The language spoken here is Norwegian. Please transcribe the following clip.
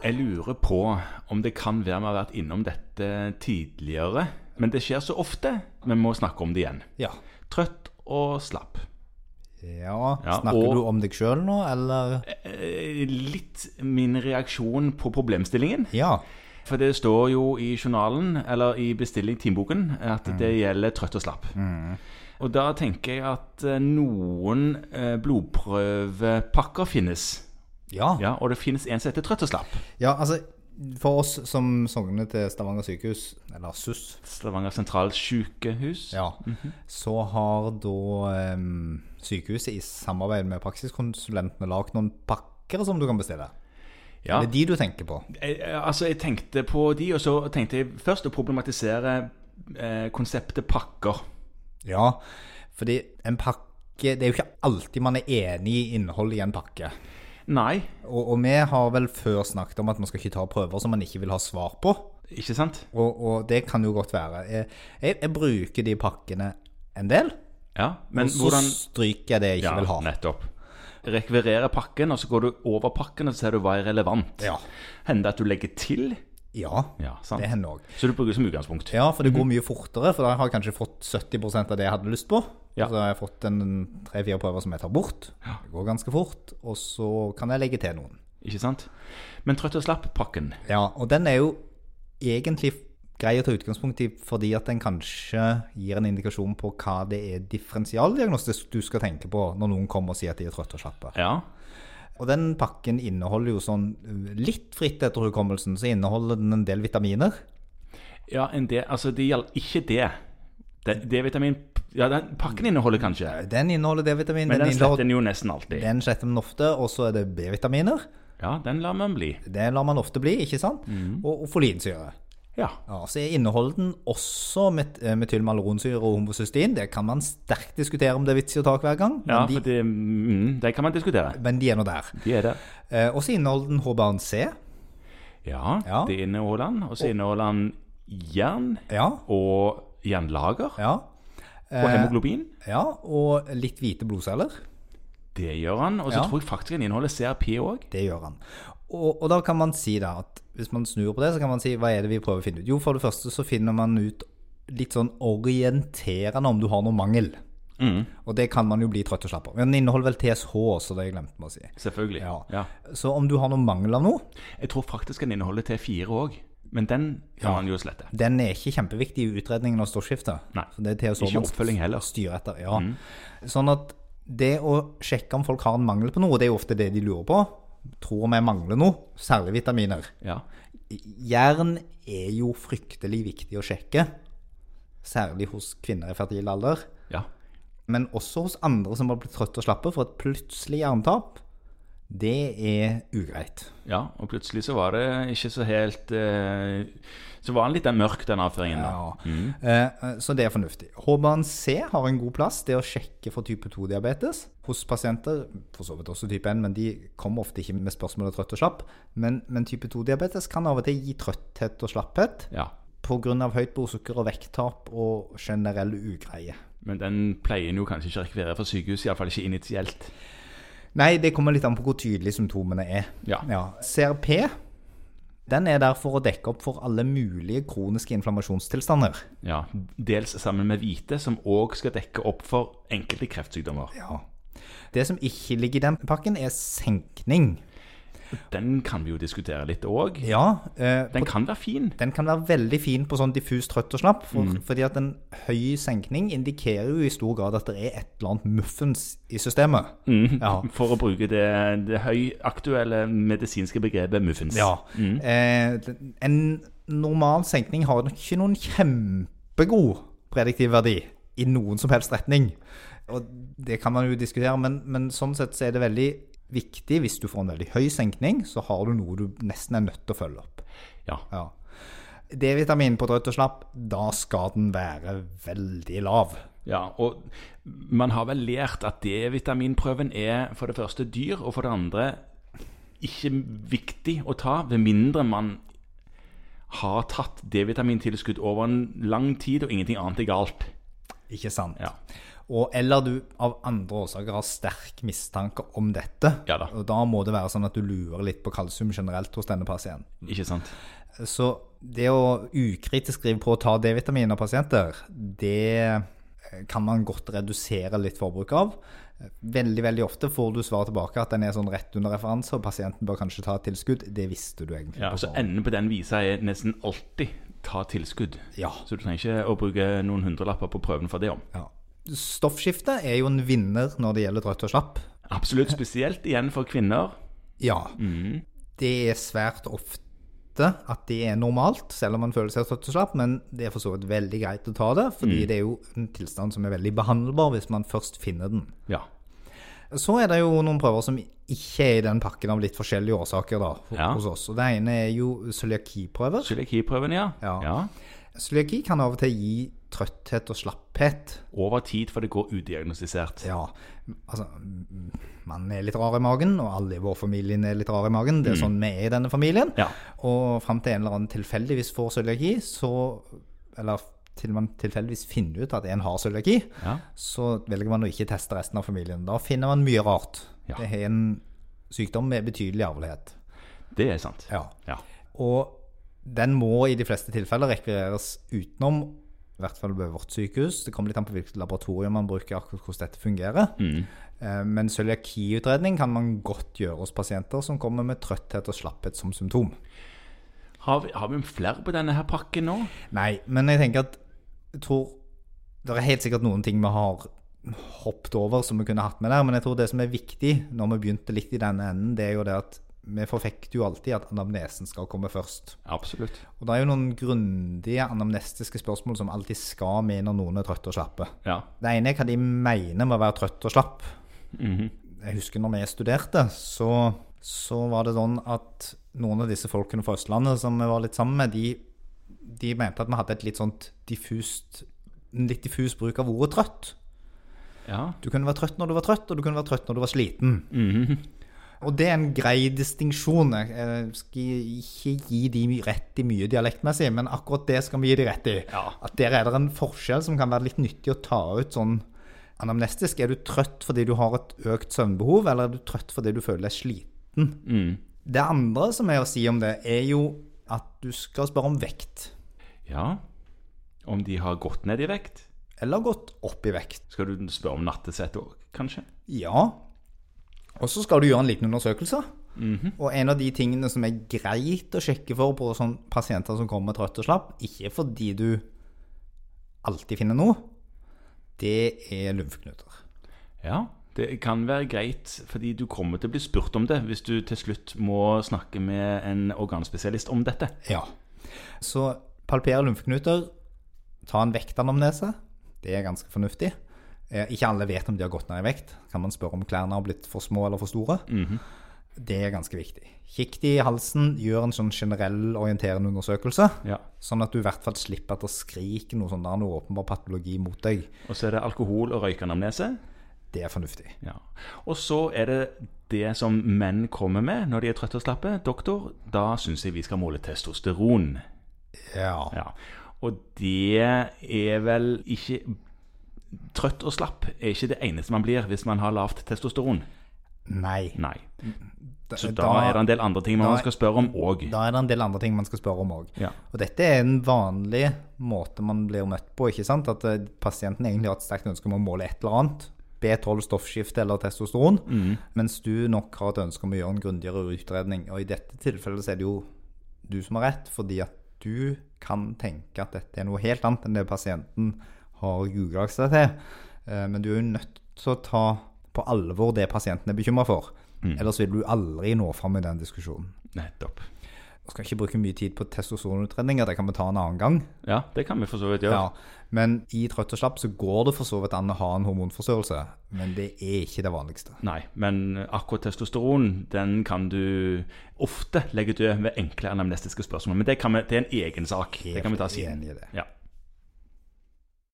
Jeg lurer på om det kan være vi har vært innom dette tidligere. Men det skjer så ofte. Vi må snakke om det igjen. Ja. Trøtt og slapp. Ja, Ja, Snakker og- du om deg sjøl nå, eller? Eh, Litt min reaksjon på problemstillingen. Ja. For det står jo i journalen, eller i bestilling timeboken, at det gjelder trøtt og slapp. Og da tenker jeg at eh, noen eh, blodprøvepakker finnes. Ja. Ja, Og det finnes en som heter trøtt og slapp. ja, altså for oss som sogner til Stavanger sykehus, eller SUS, Stavanger sentralsykehus. ja, så har da um, sykehuset i samarbeid med praksiskonsulentene lagd noen pakker som du kan bestille. Ja. Det er de du tenker på. Jeg, jeg- altså, jeg tenkte på de, og så tenkte jeg først å problematisere eh, konseptet pakker. Ja, fordi en pakke Det er jo ikke alltid man er enig i innholdet i en pakke. Nei, Og, og vi har vel før snakket om at man skal ikke ta prøver som man ikke vil ha svar på. ikke sant? Og, og det kan jo godt være. Jeg, jeg, jeg bruker de pakkene en del, Ja, men og så hvordan stryker jeg det jeg ikke Ja, vil ha. nettopp. Rekvirere pakken, og så går du over pakken, og så ser du hva er relevant. Ja. Hender det at du legger til? Ja, Ja, sant. det hender òg. Så du bruker som utgangspunkt? Ja, for det går mye fortere, for da har jeg kanskje fått 70% av det jeg hadde lyst på. Ja. Så har jeg fått en tre-fire prøver som jeg tar bort. Det går ganske fort. Og så kan jeg legge til noen. Ikke sant? Men trøtt og slapp-pakken Ja, og den er jo egentlig grei å ta utgangspunkt i fordi at den kanskje gir en indikasjon på hva det er differensialdiagnostisk du skal tenke på når noen kommer og sier at de er trøtte og slappe. Ja. Og den pakken inneholder jo sånn uh, litt fritt etter hukommelsen, så inneholder den en del vitaminer. ja en del altså det gjelder ikke det. D-vitamin Ja, den pakken inneholder kanskje, Den inneholder D-vitamin, men den den sletter en jo nesten alltid. den sletter man ofte, og så er det B-vitaminer. Ja, den lar man bli. Det lar man ofte bli, ikke sant? Mm. Og, og folinsyre. Ja. Ja, så inneholder den også met eh, metylmalronsyre og homocystein. Det kan man sterkt diskutere om det er vits i å ta hver gang, Ja, de, det, mm, det kan man diskutere. men de er nå der. De er der. Eh, og så inneholder den HBAN-C. Ja, Ja. det inneholder den. Og så inneholder den jern Ja, og jernlager ja. og hemoglobin. ja, og litt hvite blodceller. Det gjør han. Og så Ja. tror jeg faktisk han inneholder CRP òg. Det gjør han. Og, og da kan man si da at hvis man snur på det, så kan man si hva er det vi prøver å finne ut? Jo, for det første så finner man ut litt sånn orienterende om du har noe mangel. Mm, Og det kan man jo bli trøtt og slapp av. Men den inneholder vel TSH også, det jeg glemte å si. selvfølgelig. Ja. Ja. Så om du har noe mangel av noe, Jeg tror faktisk den inneholder T4 òg. Men den kan Ja. man jo slette. den er ikke kjempeviktig i utredningen av stoffskiftet. Nei. Ikke oppfølging heller. Mm. styrer etter. Ja. Sånn at det å sjekke om folk har en mangel på noe, det er jo ofte det de lurer på. Tror vi mangler noe, særlig vitaminer. Ja. Jern er jo fryktelig viktig å sjekke, særlig hos kvinner i fertil alder. ja. Men også hos andre som har blitt trøtte og slappe, for et plutselig jerntap, det er ugreit. Ja, og plutselig så var det ikke så helt eh, Så var den litt mørk, den avføringen. da. Mm. Eh, Så det er fornuftig. HBAN-C har en god plass. Det å sjekke for type 2-diabetes hos pasienter, for så vidt også type 1, men de kommer ofte ikke med spørsmålet trøtt og slapp. Men, men type 2-diabetes kan av og til gi trøtthet og slapphet Ja. pga. høyt blodsukker og vekttap og generell ugreie. Men den pleier en jo kanskje ikke å rekvirere fra sykehus, iallfall ikke initielt. Nei, det kommer litt an på hvor tydelige symptomene er. Ja. CRP den er der for å dekke opp for alle mulige kroniske inflammasjonstilstander. Ja, Dels sammen med hvite, som òg skal dekke opp for enkelte kreftsykdommer. Ja. Det som ikke ligger i den pakken, er senkning. Den kan vi jo diskutere litt òg. Ja, eh, Den på, kan være fin. den kan være veldig fin på sånn diffus trøtt og slapp, for, Mm. fordi at en høy senkning indikerer jo i stor grad at det er et eller annet muffens i systemet. Ja. For å bruke det, det høyaktuelle medisinske begrepet muffins. Ja. Eh, en normal senkning har nok ikke noen kjempegod prediktiv verdi i noen som helst retning. Og det kan man jo diskutere, men, men sånn sett så er det veldig viktig hvis du får en veldig høy senkning, så har du noe du nesten er nødt til å følge opp. Ja. Ja. D-vitamin på drøtt og slapp, da skal den være veldig lav. ja. Og man har vel lært at D-vitaminprøven er for det første dyr, og for det andre ikke viktig å ta, ved mindre man har tatt D-vitamintilskudd over en lang tid, og ingenting annet er galt. Ikke sant? Ja. Og, eller du av andre årsaker har sterk mistanke om dette. Ja da. Og da må det være sånn at du lurer litt på kalsium generelt hos denne pasienten. Ikke sant? Så det å ukritisk skrive på å ta D-vitamin av pasienter, det kan man godt redusere litt forbruk av. Veldig veldig ofte får du svar tilbake at den er sånn rett under referanse, og pasienten bør kanskje ta et tilskudd. Det visste du egentlig. Ja, altså. Enden på den visa er nesten alltid ta tilskudd. Ja. Så du trenger ikke å bruke noen hundrelapper på prøven for det om. ja. Stoffskifte er jo en vinner når det gjelder drøtt og slapp. Absolutt. Spesielt igjen for kvinner. Ja. Det er svært ofte at det er normalt, selv om man føler seg trøtt og slapp, men det er for så vidt veldig greit å ta det, fordi det er jo en tilstand som er veldig behandlbar hvis man først finner den. Ja. Så er det jo noen prøver som ikke er i den pakken av litt forskjellige årsaker da, Ja. hos oss. Og det ene er jo cøliakiprøver. Cøliakiprøven, ja. Ja. Cøliaki kan av og til gi trøtthet og slapphet. Over tid, for det går udiagnostisert. Ja, altså mm, Man er litt rar i magen, og alle i vår familie er litt rar i magen. Det er sånn vi er i denne familien. Ja. Og fram til en eller annen tilfeldigvis får cøliaki, så Eller til man tilfeldigvis finner ut at en har cøliaki, Ja. så velger man å ikke teste resten av familien. Da finner man mye rart. Ja. Det er en sykdom med betydelig arvelighet. Det er sant. Ja. Ja. Og den må i de fleste tilfeller rekvireres utenom, i hvert fall ved vårt sykehus. Det kommer litt an på hvilket laboratorium man bruker, akkurat hvordan dette fungerer. Mm. Eh, Men cøliakiutredning kan man godt gjøre hos pasienter som kommer med trøtthet og slapphet som symptom. Har, vi, har vi flere på denne her pakken nå? Nei, men jeg tenker at jeg tror Det er helt sikkert noen ting vi har hoppet over som vi kunne hatt med der, men jeg tror det som er viktig når vi begynte litt i denne enden, det er jo det at vi forfekter jo alltid at anamnesen skal komme først. Absolutt. Og det er jo noen grundige anamnestiske spørsmål som alltid skal med når noen er trøtte og slappe. Ja. Det ene er hva de mener med å være trøtt og slapp. Mhm. Jeg husker når vi studerte, så, så var det sånn at noen av disse folkene fra Østlandet som vi var litt sammen med, de, de mente at vi hadde et litt sånt diffust, en litt diffus bruk av ordet trøtt. ja. Du kunne være trøtt når du var trøtt, og du kunne være trøtt når du var sliten. Mhm. Og det er en grei distinksjon. Jeg skal ikke gi de rett i mye dialektmessig, men akkurat det skal vi gi de rett i. Ja. At der er det en forskjell som kan være litt nyttig å ta ut sånn anamnestisk. Er du trøtt fordi du har et økt søvnbehov, eller er du trøtt fordi du føler deg sliten? Mm. Det andre som er å si om det, er jo at du skal spørre om vekt. ja. Om de har gått ned i vekt? Eller gått opp i vekt. Skal du spørre om nattesett òg, kanskje? Ja. Og så skal du gjøre en liten undersøkelse. Mhm. Og en av de tingene som er greit å sjekke for på sånn pasienter som kommer trøtt og slapp, ikke fordi du alltid finner noe, det er lymfeknuter. Ja. Det kan være greit, fordi du kommer til å bli spurt om det hvis du til slutt må snakke med en organspesialist om dette. Ja. Så palpere lymfeknuter, ta en vektanamnese, det er ganske fornuftig. Eh, Ikke alle vet om de har gått ned i vekt. Kan man spørre om klærne har blitt for små eller for store? Det er ganske viktig. Kikk de i halsen, gjør en sånn generell orienterende undersøkelse. Ja. Sånn at du i hvert fall slipper at det skriker noe sånn der, noe åpenbar patologi mot deg. Og så er det alkohol- og røykeanamnese. Det er fornuftig. Ja. Og så er det det som menn kommer med når de er trøtte og slappe. Doktor, da syns jeg vi skal måle testosteron. Ja. Ja. Og det er vel ikke Trøtt og slapp er ikke det eneste man blir hvis man har lavt testosteron. Nei. Nei. Så da er det en del andre ting man da- skal spørre om òg. Da er det en del andre ting man skal spørre om òg. Ja. Og dette er en vanlig måte man blir møtt på. ikke sant? At eh, pasienten egentlig har et sterkt ønske om å måle et eller annet. B12 stoffskifte eller testosteron. Mens du nok har et ønske om å gjøre en grundigere utredning. Og i dette tilfellet så er det jo du som har rett, fordi at du kan tenke at dette er noe helt annet enn det pasienten har googla seg til. Eh, Men du er jo nødt til å ta på alvor det pasienten er bekymra for. Ellers vil du aldri nå fram i den diskusjonen. Nettopp. Jeg skal ikke bruke mye tid på testosteronutredninger, det kan vi ta en annen gang. Ja, det kan vi for så vidt gjøre. Ja, men i trøtt og slapp så går det for så vidt an å ha en hormonforstyrrelse, men det er ikke det vanligste. Nei, men akkurat testosteron den kan du ofte legge død ved enkle anamnestiske spørsmål. Men det, kan vi, det er en egen sak. Det kan vi ta Enig i det. Ja.